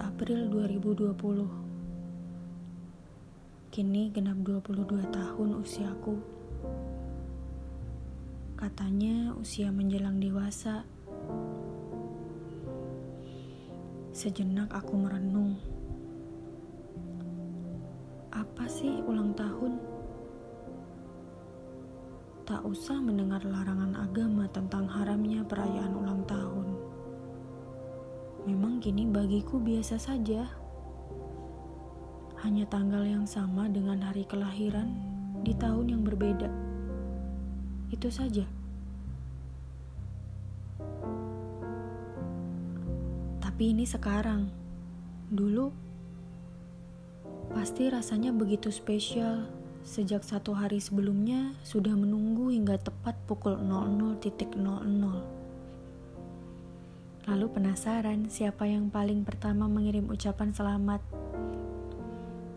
April 2020 Kini genap 22 tahun usiaku. Katanya usia menjelang dewasa. Sejenak aku merenung. Apa sih ulang tahun? Tak usah mendengar larangan agama tentang haramnya perayaan ulang tahun kini bagiku biasa saja. Hanya tanggal yang sama dengan hari kelahiran di tahun yang berbeda. Itu saja. Tapi ini sekarang. Dulu pasti rasanya begitu spesial. Sejak satu hari sebelumnya sudah menunggu hingga tepat pukul 00.00. Lalu penasaran siapa yang paling pertama mengirim ucapan selamat.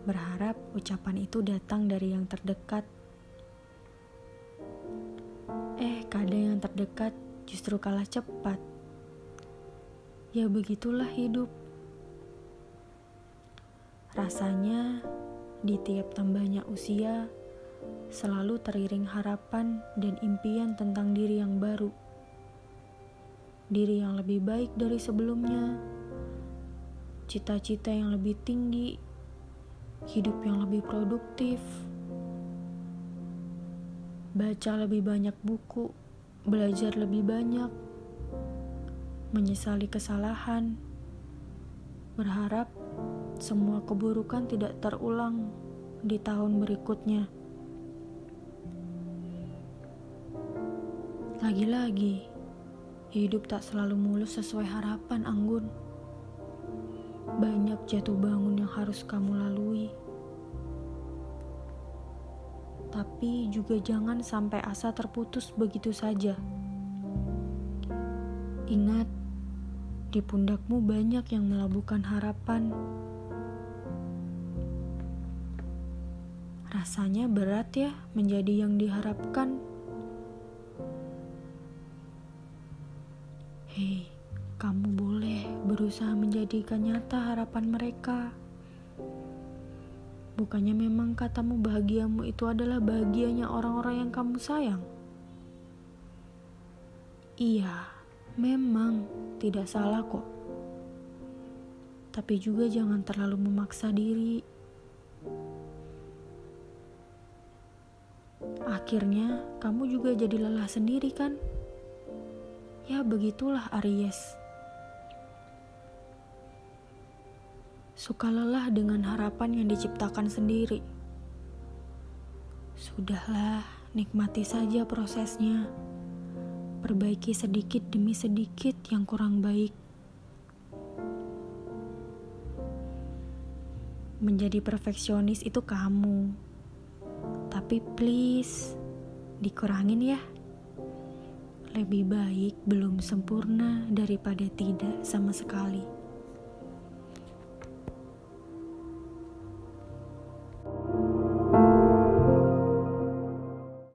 Berharap ucapan itu datang dari yang terdekat. Eh, kadang yang terdekat justru kalah cepat. Ya begitulah hidup. Rasanya di tiap tambahnya usia selalu teriring harapan dan impian tentang diri yang baru diri yang lebih baik dari sebelumnya, cita-cita yang lebih tinggi, hidup yang lebih produktif, baca lebih banyak buku, belajar lebih banyak, menyesali kesalahan, berharap semua keburukan tidak terulang di tahun berikutnya. Lagi-lagi, Hidup tak selalu mulus sesuai harapan, Anggun. Banyak jatuh bangun yang harus kamu lalui. Tapi juga jangan sampai asa terputus begitu saja. Ingat, di pundakmu banyak yang melabuhkan harapan. Rasanya berat ya menjadi yang diharapkan. Kamu boleh berusaha menjadikan nyata harapan mereka. Bukannya memang katamu bahagiamu itu adalah bahagianya orang-orang yang kamu sayang? Iya, memang tidak salah kok. Tapi juga jangan terlalu memaksa diri. Akhirnya, kamu juga jadi lelah sendiri, kan? Ya begitulah Aries. Suka lelah dengan harapan yang diciptakan sendiri. Sudahlah, nikmati saja prosesnya. Perbaiki sedikit demi sedikit yang kurang baik. Menjadi perfeksionis itu kamu. Tapi please, dikurangin ya. Lebih baik belum sempurna daripada tidak sama sekali.